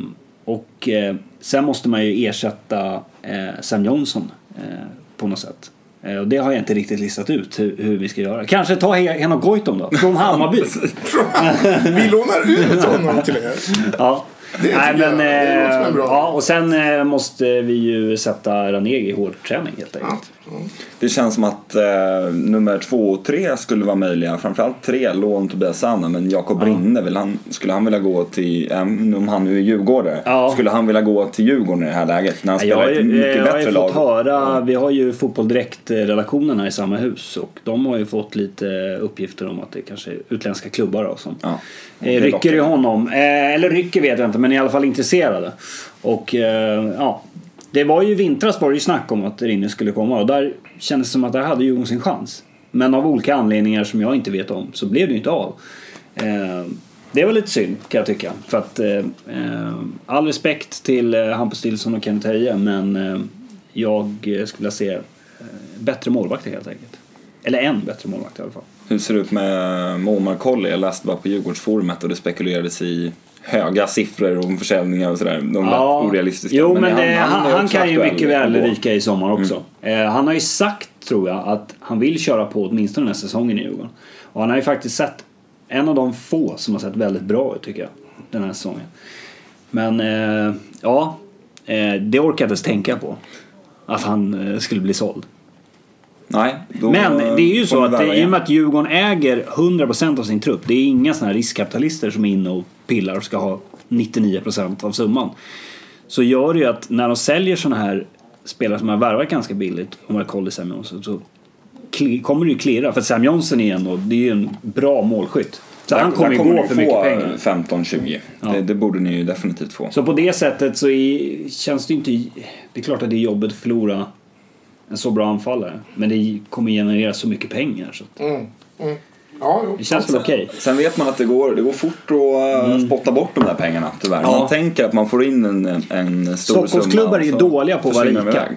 A: och eh, sen måste man ju ersätta eh, Sam Johnson eh, på något sätt. Eh, och det har jag inte riktigt listat ut hur, hur vi ska göra. Kanske ta He- Henok Goitom då, från Hammarby.
B: Vi lånar ut honom till er.
A: ja.
B: Det
A: Nej, men,
B: jag. Det låter som en
A: eh,
B: bra-
A: ja, och sen eh, måste vi ju sätta Ranegi i hårdträning helt enkelt.
C: Det känns som att eh, nummer två och tre skulle vara möjliga. Framförallt tre, lån Tobias Sanna. Men Jakob Rinne, vill han, skulle han vilja gå till, äm, om han nu är djurgårdare,
A: Ja.
C: skulle han vilja gå till Djurgården i det här läget? När han
A: Jag
C: spelar
A: har
C: ett mycket
A: jag har
C: bättre
A: ju
C: lag.
A: fått höra, vi har ju Fotboll Direkt-redaktionen här i samma hus och de har ju fått lite uppgifter om att det kanske är utländska klubbar då, som
C: Ja.
A: eh, rycker i honom. Eh, eller rycker vet jag inte, men i alla fall intresserade. Och eh, ja, det var ju i vintras var det ju snack om att Rinne skulle komma och där kändes det som att där hade Djurgården sin chans. Men av olika anledningar som jag inte vet om så blev det ju inte av. Eh, det var lite synd kan jag tycka. För att eh, eh all respekt till eh, Hampus Nilsson och Kenneth Höje men eh, jag skulle vilja se eh, bättre målvakter helt enkelt. Eller en bättre målvakt i alla fall.
C: Hur ser det ut med Omar Colley? Jag läste bara på Djurgårdsforumet och det spekulerades i höga siffror om försäljningar och sådär. De lät orealistiska.
A: Jo, men, det, han,
C: är
A: han,
C: också
A: kan ju mycket väl ryka i sommar också. Eh, han har ju sagt, tror jag, att han vill köra på åtminstone den här säsongen i Djurgården. Och han har ju faktiskt sett en av de få som har sett väldigt bra ut, tycker jag, den här säsongen. Men, eh, ja, eh, det ens tänka på. Att han eh, skulle bli såld.
C: Nej, då
A: Men det är ju så att i och med att Djurgården äger 100% av sin trupp. Det är inga såna här riskkapitalister som är inne och pillar och ska ha 99% av summan. Så gör det ju att när de säljer såna här spelare som har värvat ganska billigt, om man har koll i Sam Johnson, så kommer det ju klirra. För Sam Johnson är ändå, det är ju en bra målskytt. Så han kommer ju gå
C: ni
A: för mycket pengar.
C: 15-20.
A: Ja.
C: Det, det borde ni ju definitivt få.
A: Så på det sättet så är, känns det ju inte... Det är klart att det är jobbigt att förlora en så bra anfallare. Men det kommer generera så mycket pengar. Så
B: Mm. Mm. Ja, jo.
A: det känns väl okej.
C: Sen vet man att det går, det går fort att mm. spotta bort de där pengarna tyvärr.
A: Ja.
C: Man tänker att man får in en, en, en stor
A: Stockholmsklubbar
C: summa
A: är ju dåliga på att vara rika.
C: iväg.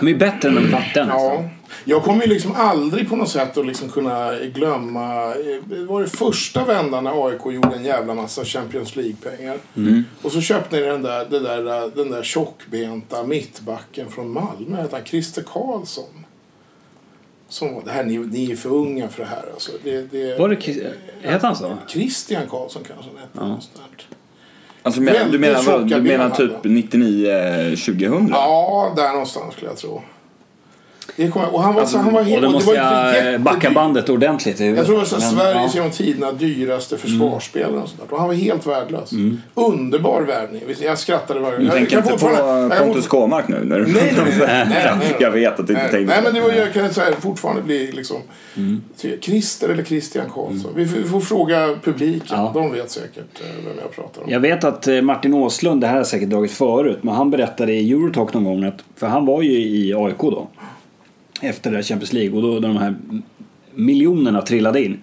A: De är bättre än de fattiga nästan.
B: Ja. Jag kommer ju liksom aldrig på något sätt att liksom kunna glömma. eh, Det var det första vändan när AIK gjorde en jävla massa Champions League-pengar.
A: Mm.
B: Och så köpte ni den där, det där, den där tjockbenta mittbacken från Malmö. Hette han Christer Karlsson? Som, var- det här, ni, ni är för unga för det här. Alltså. Det, det,
A: Var det hette han så?
B: Christian Karlsson kanske han hette.
A: Ja.
C: Alltså, du menar, du menar, du menar typ
B: hade
C: 99-2000?
B: Ja, där någonstans skulle jag tro. Det och han var, så, han var
A: Och
B: helt...
A: då
B: och det
A: måste
B: var
A: jag backa bandet ordentligt. i huvudet.
B: Jag tror det var så
A: Men,
B: Sveriges
A: ja.
B: genom tiderna dyraste försvarsspelare. Och, sånt och han var helt värdelös. Underbar värvning. Jag skrattade varje
C: Du
B: jag
C: tänker inte på Pontus Kåmark nu? När du
B: Nej, nej, nej, nej, nej.
C: Jag vet att du inte
B: Nej,
C: tänkte
B: nej men det var, jag kan så här, fortfarande bli liksom... Christer eller Christian Karlsson. Vi, får, vi får fråga publiken.
A: Ja.
B: De vet säkert eh, vem jag pratar om.
A: Jag vet att eh, Martin Åslund, det här har jag säkert dragit förut, men han berättade i Eurotalk någon gång att, för han var ju i AIK då. Efter det Champions League och då de här miljonerna trillade in.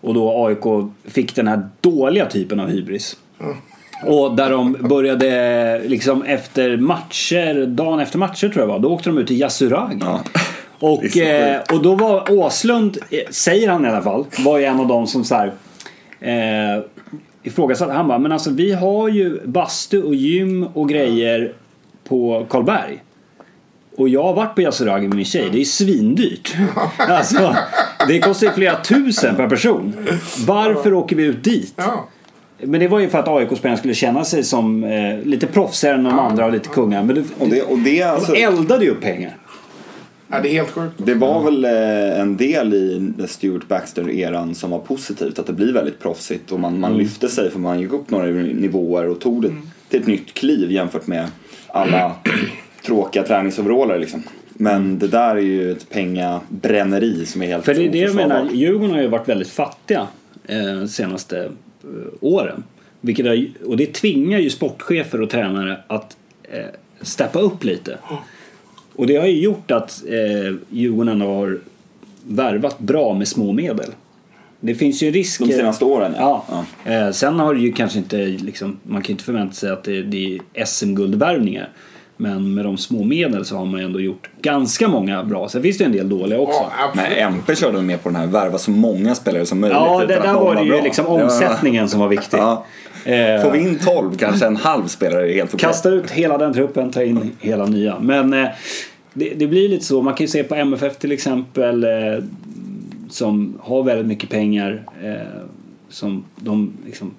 A: Och då AIK fick den här dåliga typen av hybris. Och där de började liksom efter matcher, dagen efter matcher tror jag var, då åkte de ut till Yasuragi.
C: Ja.
A: Och, eh, och då var Åslund, eh, säger han i alla fall, var ju en av dem som så här, eh, ifrågasatte. Han bara, men alltså vi har ju bastu och gym och grejer på Karlberg. Och jag har varit på Yasuragi med min tjej, det är svindyrt. Alltså, det kostar ju flera tusen per person. Varför åker vi ut dit? Men det var ju för att AIK-spelarna skulle känna sig som eh, lite proffsigare än de andra och lite kungar. Men det,
C: Och det, och det, alltså,
A: de eldade ju upp pengar.
B: ja, det är helt sjukt.
C: det var väl eh, en del i Stuart Baxter-eran som var positivt. Att det blir väldigt proffsigt och man, man lyfte sig för man gick upp några nivåer och tog det till ett nytt kliv jämfört med alla tråkiga träningsoveraller liksom. Men det där är ju ett pengabränneri som är helt
A: För det är det jag menar. Djurgården har ju varit väldigt fattiga eh, senaste eh, åren. Vilket har, och det tvingar ju sportchefer och tränare att eh, steppa upp lite. Och det har ju gjort att eh, Djurgården har värvat bra med små medel. Det finns ju en risk...
C: De senaste åren
A: Ja.
C: ja.
A: Eh, sen har det ju kanske inte liksom, man kan ju inte förvänta sig att det, det är SM-guldvärvningar. Men med de små medel så har man ju ändå gjort ganska många bra. Sen finns det ju en del dåliga också.
B: Ja.
C: Nej, MP körde mer på den här värva så många spelare som möjligt.
A: Ja, det, där var det ju
C: bra.
A: liksom omsättningen som var viktig.
C: Ja.
A: Eh,
C: Får vi in 12, kanske en halv spelare är helt okej.
A: Kasta ut hela den truppen, ta in hela nya. Men eh, det, det blir lite så. Man kan ju se på MFF till exempel. Eh, som har väldigt mycket pengar. Som de liksom,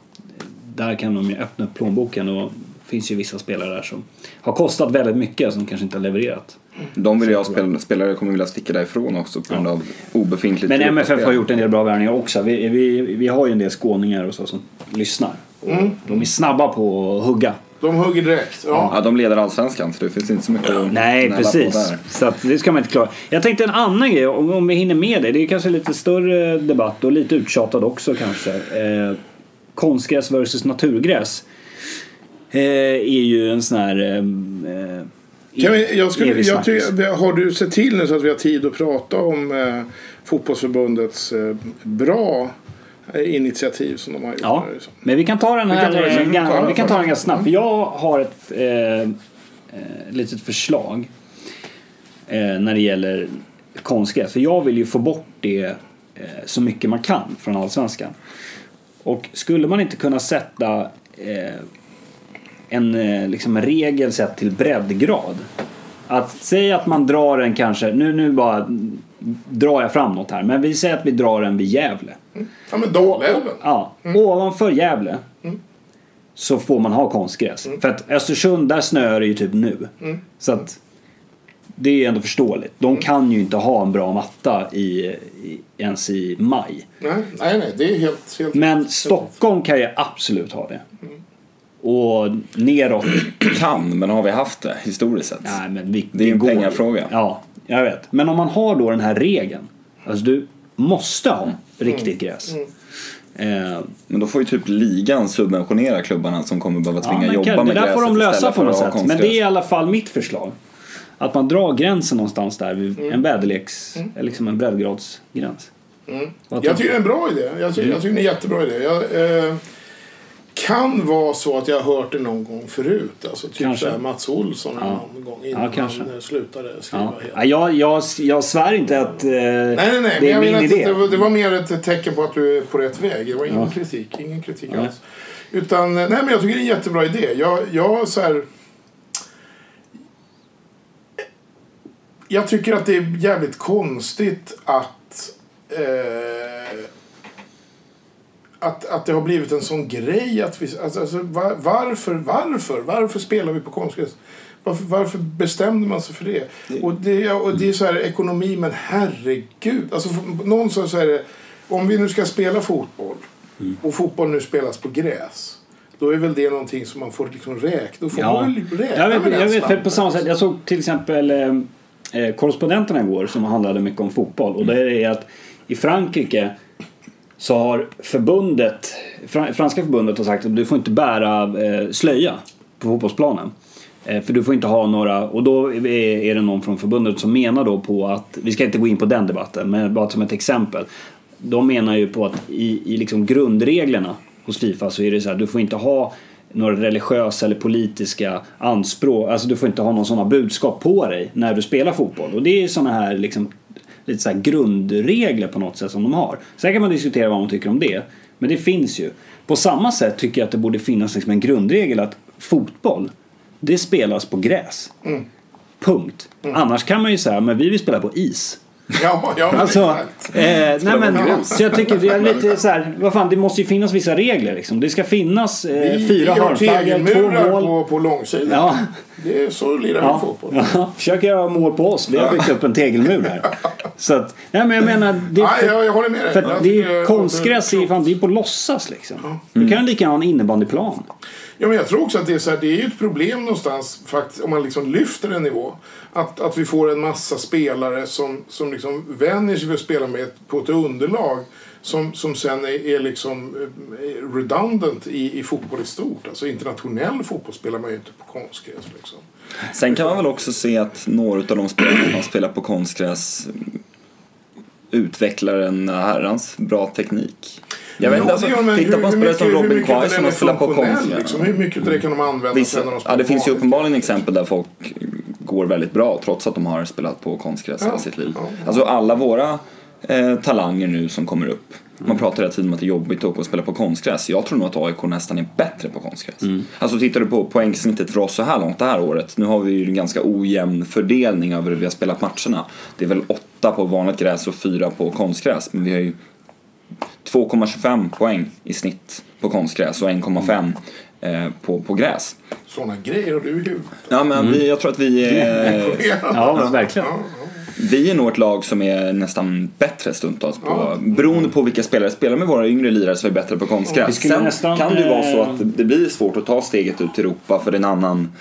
A: där kan de ju öppna upp plånboken. Och finns ju vissa spelare där som har kostat väldigt mycket som kanske inte har levererat.
C: De vill jag spela, spelare kommer vilja sticka därifrån också på grund av obefintligt
A: Men MFF har gjort en del bra värvningar också. Vi, vi, vi har ju en del skåningar och så som lyssnar. Och De är snabba på att hugga.
B: De hugger direkt. Ja.
C: Ja, de leder allsvenskan så det finns inte så mycket att
A: Nej, precis.
C: där.
A: Så att det ska man inte klara. Jag tänkte en annan grej, om, om vi hinner med det. Det är kanske lite större debatt och lite uttjatad också kanske. Eh, konstgräs versus naturgräs. Eh, är ju en sån här... Eh, eh,
B: Kan vi, jag skulle, jag
A: snackis.
B: tycker, har du sett till nu så att vi har tid att prata om eh, fotbollsförbundets eh, bra eh, initiativ som de har gjort?
A: Ja,
B: här, liksom?
A: men vi kan ta den
B: Vi
A: här.
B: kan ta den sen.
A: gan-
B: Ta den
A: vi kan ta den ganska snabbt. För jag har ett eh, litet förslag eh, när det gäller konstgräs. För jag vill ju få bort det eh, så mycket man kan från Allsvenskan. Och skulle man inte kunna sätta en eh, liksom regel sett till breddgrad. Att säga att man drar en kanske, nu, nu bara drar jag fram något här, men vi säger att vi drar en vid Gävle.
B: Ja, men Dalälven.
A: Ja, ovanför Gävle så får man ha konstgräs. För att Östersund, där snöar det ju typ nu. Så att det är ändå förståeligt. De kan ju inte ha en bra matta i, i, ens i maj.
B: Nej, nej, nej, det är helt... helt
A: Men Stockholm kan ju absolut ha det. Och neråt.
C: Kan, men har vi haft det historiskt sett?
A: Nej, men vi,
C: Det är en
A: går ju.
C: pengafråga.
A: Ja, jag vet. Men om man har då den här regeln. Alltså du måste ha riktigt gräs. Eh,
C: Men då får ju typ ligan subventionera klubbarna som kommer behöva
A: ja,
C: tvinga
A: men
C: jobba
A: kan, det
C: med
A: där
C: gräset
A: får de lösa på något sätt. Men det är i alla fall mitt förslag. Att man drar gränsen någonstans där vid
B: Mm.
A: en väderleks... eller Liksom en breddgradsgräns. Vad
B: Jag tycker det är en bra idé. Jag tycker, jag tycker det är en jättebra idé. Jag, eh, kan vara så att jag har hört det någon gång förut. Alltså typ
A: Kanske.
B: så här Mats Olsson
A: Ja.
B: någon gång innan
A: Ja, kanske.
B: han eh, slutade skriva
A: Ja.
B: helt.
A: Ja, jag, jag, jag svär inte att eh,
B: Nej, nej, nej.
A: det är min idé.
B: det, var, det var mer ett tecken på att du är på rätt väg. Det var ingen
A: Ja.
B: kritik. Ingen kritik
A: Ja.
B: alls. Utan, nej men jag tycker det är en jättebra idé. Jag, jag så här... Jag tycker att det är jävligt konstigt att... Eh, att, att det har blivit en sån grej att vi... Alltså, alltså, var, varför, varför, varför spelar vi på konstgräs? Varför, varför bestämde man sig för det? Och det, och det är så här ekonomi, men herregud. Alltså, någonstans så är det... Om vi nu ska spela fotboll och fotboll nu spelas på gräs. Då är väl det någonting som man får liksom räkna. Då får
A: Ja.
B: man väl räkna
A: Jag vet,
B: med
A: jag vet för på samma sätt. Jag såg till exempel eh, eh, korrespondenterna igår som handlade mycket om fotboll. Och det är att i Frankrike så har förbundet, franska förbundet har sagt att du får inte bära eh, slöja på fotbollsplanen. Eh, för du får inte ha några, och då är, det någon från förbundet som menar då på att, vi ska inte gå in på den debatten, men bara som ett exempel. De menar ju på att i, i liksom grundreglerna hos Fifa så är det så här, du får inte ha några religiösa eller politiska anspråk, alltså du får inte ha någon sådana budskap på dig när du spelar fotboll. Och det är ju sådana här liksom lite så grundregler på något sätt som de har. Sen kan man diskutera vad man tycker om det, men det finns ju. På samma sätt tycker jag att det borde finnas liksom en grundregel att fotboll, det spelas på gräs. Punkt. Annars kan man ju säga, men vi vill spela på is.
B: Ja, ja
A: Alltså, eh, nej men, så jag tycker det är lite så här, vad fan, det måste ju finnas vissa regler liksom. Det ska finnas eh,
B: Vi-
A: fyra hörnflaggor, två mål.
B: på, på långsidan.
A: Ja,
B: Det är så lirar vi
A: ja,
B: fotboll.
A: ja, försök göra mål på oss. Vi har byggt upp en tegelmur här. Så att, nej men jag menar, det,
B: Nej, jag, håller med dig.
A: för det är konstgräs, är ju fan, det är på låtsas liksom. Du kan lika gärna ha en innebandyplan.
B: Ja, men jag tror också att det är, så här, det är ju ett problem någonstans faktiskt, om man liksom lyfter en nivå. Att, att vi får en massa spelare som, som liksom vänjer sig vid att spela med ett, på ett underlag som, som sen är, är liksom eh, redundant i, i fotboll i stort. Alltså internationell fotboll spelar man ju inte på konstgräs. Liksom.
C: Sen kan man väl också se att några av de spelarna som spelar på konstgräs utvecklar en herrans bra teknik. Jag vet inte, alltså,
B: man.
C: titta på en
B: Hur-
C: spelare som
B: hur
C: Robin
B: hur
C: Quaison
B: är
C: och spelar på
B: funktionell,
C: konstgräs.
B: Liksom, hur mycket av det kan de använda
C: Vissa,
B: sen när de spelar
C: ja, det finns ju uppenbarligen exempel där folk går väldigt bra trots att de har spelat på konstgräs hela
B: Ja,
C: sitt liv.
B: ja, ja.
C: Alltså alla våra eh, talanger nu som kommer upp. Man pratar hela tiden om att det är jobbigt att åka och spela på konstgräs. Jag tror nog att AIK nästan är bättre på konstgräs. Alltså tittar du på poängsnittet för oss så här långt det här året. Nu har vi ju en ganska ojämn fördelning över hur vi har spelat matcherna. Det är väl åtta på vanligt gräs och fyra på konstgräs. Men vi har ju 2,25 poäng i snitt på konstgräs och 1,5 eh, på, på gräs.
B: Sådana grejer har du i huvudet.
C: Ja, men vi, jag tror att vi är,
A: Ja, men verkligen.
C: vi är nog ett lag som är nästan bättre stundtals på, beroende på vilka spelare spelar med våra yngre lirare så är vi bättre på konstgräs. Sen
A: nästan,
C: kan det ju vara så
A: eh,
C: att det- det blir svårt att ta steget ut till Europa för det är en annan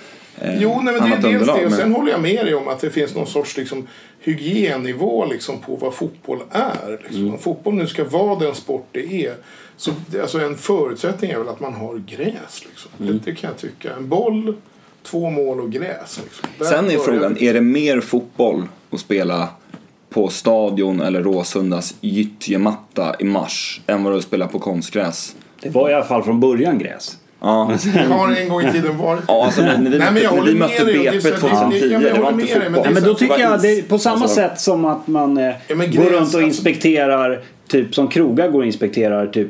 C: eh,
B: Jo, nej, men det är dels det. Och
C: men-
B: sen håller jag med dig om att det finns någon sorts liksom, hygiennivå liksom, på vad fotboll är. Liksom.
C: Mm.
B: Om fotboll nu ska vara den sport det är. Så det, alltså, en förutsättning är väl att man har gräs. Liksom.
C: Mm.
B: Det, det kan jag tycka. En boll, två mål och gräs. Liksom.
C: Sen är frågan, är det mer fotboll att spela på Stadion eller Råsundas gyttjematta i mars än vad det är att spela på konstgräs?
A: Det var i alla fall från början gräs.
C: Ja,
B: Det har en gång i tiden varit.
C: ja alltså när, när vi
B: Nej, men jag
C: när vi mötte BP
B: så- det-
C: 2010,
B: ja, men jag
C: det var inte
B: men
C: fotboll.
A: Ja, men då tycker jag,
C: is.
A: det är på samma
C: Alltså,
A: sätt som att man eh,
B: Ja,
A: går runt och
B: alltså-
A: inspekterar, typ som krogar går och inspekterar, typ,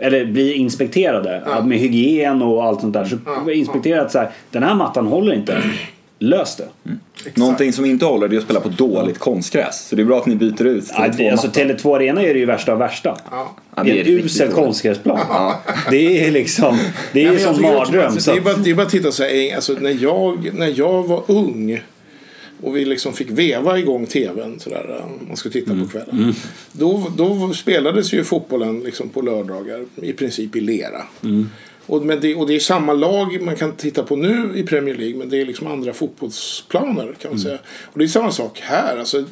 A: eller blir inspekterade
B: Ja.
A: med hygien och allt sånt där. Så
B: Ja,
A: inspekterat så här, den här mattan håller inte. Lös det.
B: Exakt.
C: Någonting som inte håller det är att spela på dåligt konstgräs. Så det är bra att ni byter ut till
A: Ja,
C: två
A: det, alltså
C: mattor.
A: Tele2 Arena är det ju värsta av värsta.
B: Ja.
C: Ja,
A: det är
C: det
A: en usel konstgräsplan. Det är liksom, det är
B: Ja,
A: som mardröm.
B: att
A: Så
B: Det är
A: att,
B: bara, det är bara att titta så här, alltså, när, jag, när jag var ung och vi liksom fick veva igång tvn sådär, man skulle titta
A: Mm.
B: på kvällen. Då, då spelades ju fotbollen liksom på lördagar i princip i lera.
A: Mm.
B: Och, men det, och det är samma lag man kan titta på nu i Premier League men det är liksom andra fotbollsplaner kan man säga. Och det är samma sak här. Alltså,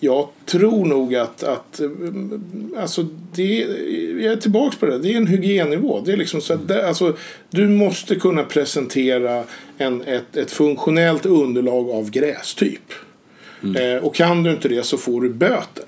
B: jag tror nog att, att mm, alltså det, jag är tillbaka på det. Det är en hygiennivå. Det är liksom så att alltså, du måste kunna presentera en, ett, ett funktionellt underlag av grästyp. Eh, och kan du inte det så får du böter.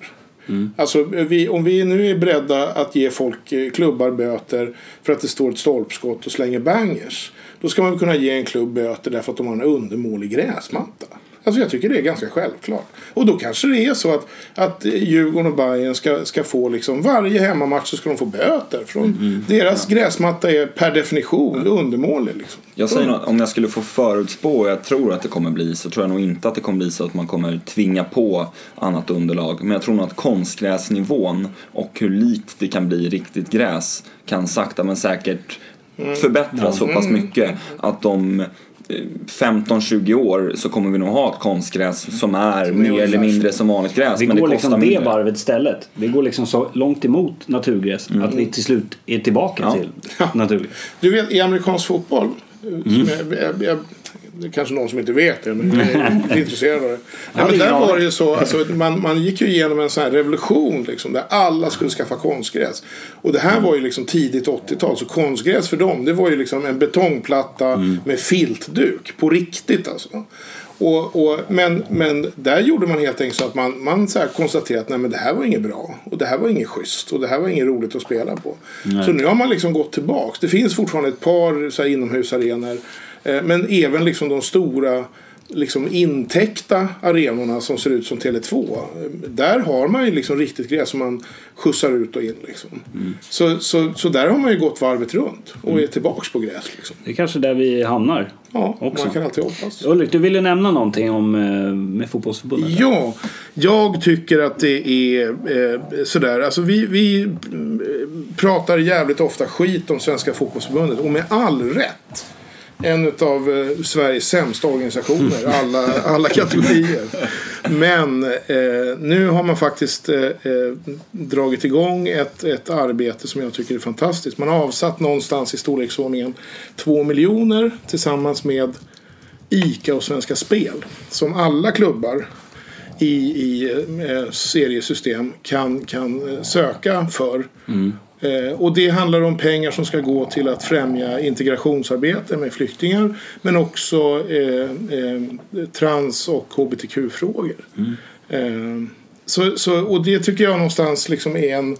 B: Mm. Alltså, vi, om vi nu är beredda att ge folk eh, klubbar böter för att det står ett stolpskott och slänger bangers. Då ska man väl kunna ge en klubb böter därför att de har en undermålig gräsmatta. Alltså jag tycker det är ganska självklart. Och då kanske det är så att, att Djurgården och Bayern ska, ska få liksom varje hemmamatch så ska de få böter. Från deras gräsmatta är per definition undermålig. Liksom.
C: Jag säger något, om jag skulle få förutspå, och jag tror att det kommer bli, så tror jag nog inte att det kommer bli så att man kommer tvinga på annat underlag. Men jag tror nog att konstgräsnivån och hur likt det kan bli riktigt gräs kan sakta men säkert förbättras så pass mycket att de 15-20 år så kommer vi nog ha ett konstgräs som är mer eller mindre som vanligt gräs
A: Vi
C: men det
A: går
C: kostar
A: liksom det
C: mindre.
A: varvet istället. Vi går liksom så långt emot naturgräs att vi till slut är tillbaka
C: Ja.
A: till naturgräs.
B: Du vet i amerikansk fotboll.
A: Mm.
B: Som jag, jag, jag, det är kanske någon som inte vet det men jag är intresserad av det. Nej, men där var det ju så, alltså, man, man gick ju igenom en sån här revolution liksom, där alla skulle skaffa konstgräs. Och det här var ju liksom tidigt 80-tal så konstgräs för dem det var ju liksom en betongplatta
A: Mm.
B: med filtduk på riktigt alltså. Och, och, men, men där gjorde man helt enkelt så att man, man så konstaterade att nej, men det här var inget bra. Och det här var inget schysst. Och det här var inget roligt att spela på. Så nu har man liksom gått tillbaks. Det finns fortfarande ett par så här, inomhusarenor. Eh, men även liksom de stora liksom intäckta arenorna som ser ut som Tele2. eh, Där har man ju liksom riktigt gräs som man skjutsar ut och in. Liksom. Så, så, så där har man ju gått varvet runt och är tillbaks på gräs. Liksom.
A: Det är kanske där vi hamnar.
B: Ja,
A: Också.
B: man kan alltid hoppas.
A: Ulrik, du ville nämna någonting om eh, med fotbollsförbundet?
B: Ja, jag tycker att det är eh, sådär. Alltså vi, vi mm, pratar jävligt ofta skit om Svenska fotbollsförbundet och med all rätt. En av eh, Sveriges sämsta organisationer, alla, alla kategorier. Men eh, nu har man faktiskt eh, eh, dragit igång ett, ett arbete som jag tycker är fantastiskt. Man har avsatt någonstans i storleksordningen 2 miljoner tillsammans med ICA och Svenska Spel. Som alla klubbar i, i eh, seriesystem kan, kan eh, söka för. Eh, Eh, och det handlar om pengar som ska gå till att främja integrationsarbete med flyktingar. Men också eh, eh, trans och hbtq-frågor. Eh, så, så, och det tycker jag någonstans liksom är en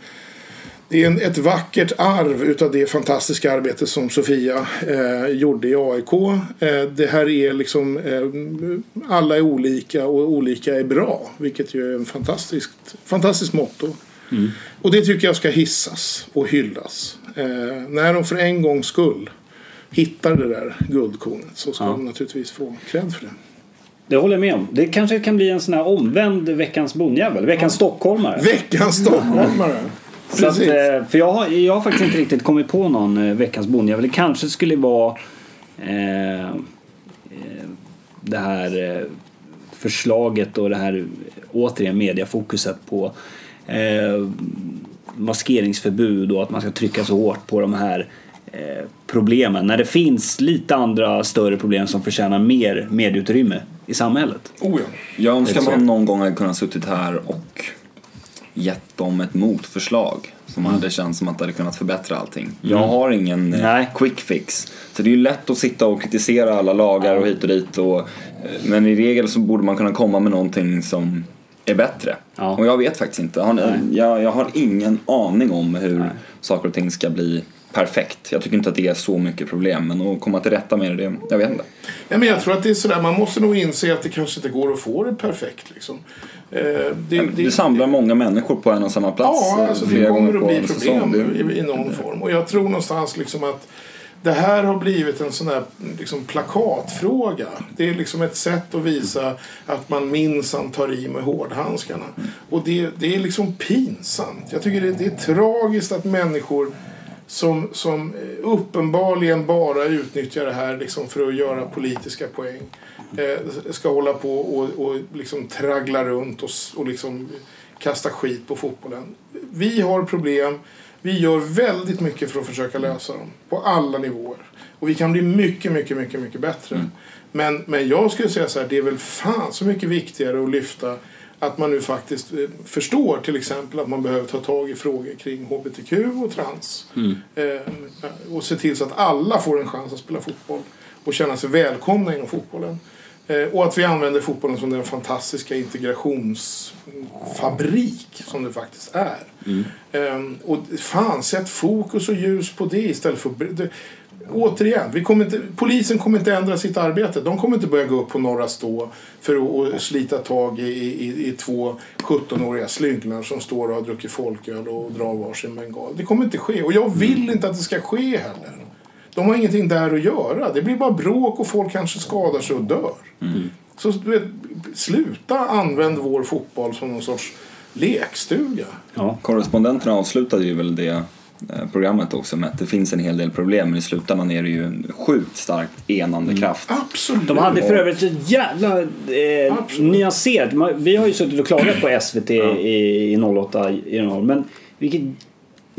B: det är en, ett vackert arv utav det fantastiska arbete som Sofia eh, gjorde i AIK. Eh, det här är liksom, eh, alla är olika och olika är bra. Vilket ju är en fantastiskt, fantastiskt motto. Och det tycker jag ska hissas och hyllas. Eh, när de för en gångs skull hittar det där guldkornet så ska
A: Ja.
B: de naturligtvis få cred för det.
A: Det håller jag med om. Det kanske kan bli en sån här omvänd veckans bondjävel. Veckans stockholmare.
B: Veckans stockholmare!
A: Så att, eh, för jag har, jag har faktiskt inte riktigt kommit på någon eh, veckans bondjävel. Det kanske skulle vara eh, eh, det här förslaget och det här återigen mediafokuset på eh, maskeringsförbud och att man ska trycka så hårt på de här eh, problemen. När det finns lite andra större problem som förtjänar mer medieutrymme i samhället.
B: Oh ja.
C: Jag önskar man någon gång hade kunnat suttit här och gett dem ett motförslag som hade känts som att det hade kunnat förbättra allting. Jag har ingen eh,
A: Nej.
C: quick fix. Så det är ju lätt att sitta och kritisera alla lagar och hit och dit. Och, eh, men i regel så borde man kunna komma med någonting som är bättre.
A: Ja.
C: Och jag vet faktiskt inte. Har ni, jag, jag har ingen aning om hur saker och ting ska bli perfekt. Jag tycker inte att det är så mycket problem. Men att komma till rätta med det, det jag vet inte.
B: Ja, men jag tror att det är sådär, man måste nog inse att det kanske inte går att få det perfekt. Liksom. Eh, det,
C: Det samlar många människor på en och samma plats
B: Ja, alltså det kommer att bli problem
C: Det-
B: i, i någon form. Och jag tror någonstans liksom att det här har blivit en sån där liksom plakatfråga. Det är liksom ett sätt att visa att man minsann tar i med hårdhandskarna. Och det, det är liksom pinsamt. Jag tycker det, det är tragiskt att människor som, som eh, uppenbarligen bara utnyttjar det här liksom för att göra politiska poäng eh, ska hålla på och, och liksom traggla runt och, och liksom kasta skit på fotbollen. Vi har problem. Vi gör väldigt mycket för att försöka lösa dem. På alla nivåer. Och vi kan bli mycket, mycket, mycket, mycket bättre. Men, men jag skulle säga så här, det är väl fan så mycket viktigare att lyfta att man nu faktiskt eh, förstår till exempel att man behöver ta tag i frågor kring HBTQ och trans. Eh, och se till så att alla får en chans att spela fotboll och känna sig välkomna inom fotbollen. Eh, och att vi använder fotbollen som den fantastiska integrationsfabrik som det faktiskt är. Eh, och fan, sätt fokus och ljus på det istället för... Återigen, vi kommer inte, polisen kommer inte ändra sitt arbete. De kommer inte börja gå upp på Norra Stå för att, att slita tag i, i, i två 17-åriga slynglar som står och har druckit folköl och drar varsin bengal. Det kommer inte ske. Och jag vill inte att det ska ske heller. De har ingenting där att göra. Det blir bara bråk och folk kanske skadar sig och dör. Så du vet, sluta använd vår fotboll som någon sorts lekstuga.
A: Ja.
C: Korrespondenterna avslutade ju väl det eh, programmet också med att det finns en hel del problem men i slutändan är det ju en sjukt starkt enande kraft.
B: Absolut.
A: De hade för övrigt ett jävla eh, nyanserat. Vi har ju suttit och klagat på SVT i, i 08 i den här, men vilket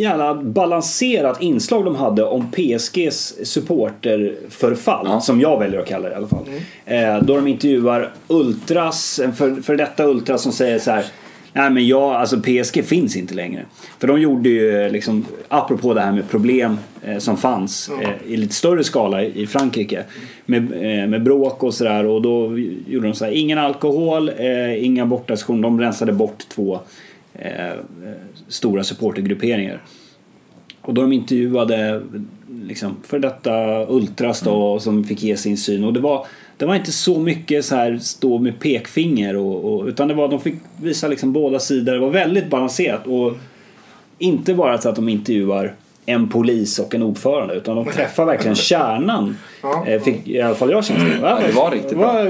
A: jävla balanserat inslag de hade om PSGs supporterförfall.
C: Ja.
A: Som jag väljer att kalla det i alla fall. Eh, då de intervjuar Ultras, en för, för detta Ultras som säger så här. Nej men jag, alltså PSG finns inte längre. För de gjorde ju liksom, apropå det här med problem eh, som fanns eh, i lite större skala i Frankrike. Med, eh, med bråk och sådär och då gjorde de så här, ingen alkohol, eh, inga bortastationer. De rensade bort två eh, stora supportergrupperingar. Och då de intervjuade liksom, för detta Ultras då, som fick ge sin syn. Och det var, det var inte så mycket så här stå med pekfinger och, och, utan det var de fick visa liksom båda sidor. Det var väldigt balanserat och inte bara så att de intervjuar en polis och en ordförande utan de träffar verkligen kärnan.
B: Ja.
A: Eh, Fick i alla fall jag känslan
C: Ja, det var riktigt bra.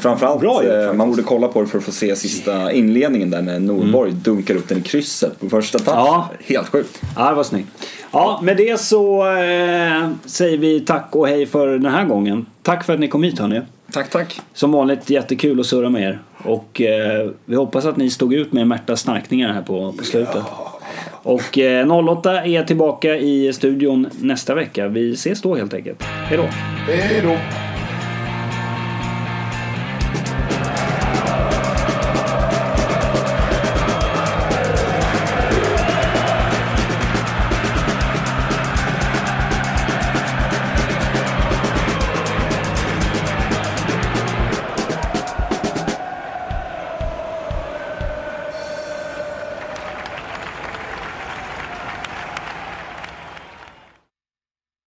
C: Framförallt,
A: Bra
C: eh, man borde kolla på det för att få se sista inledningen där när Norborg dunkar upp den i krysset på första touch.
A: Ja.
C: Helt sjukt.
A: Ja, det var snyggt. Ja, med det så eh, säger vi tack och hej för den här gången. Tack för att ni kom hit hörni.
C: Tack, tack.
A: Som vanligt jättekul att surra med er. Och eh, vi hoppas att ni stod ut med Märtas snarkningar här på, på slutet. Och eh, 08 är tillbaka i studion nästa vecka. Vi ses då helt enkelt. Hej då!
B: Hej då.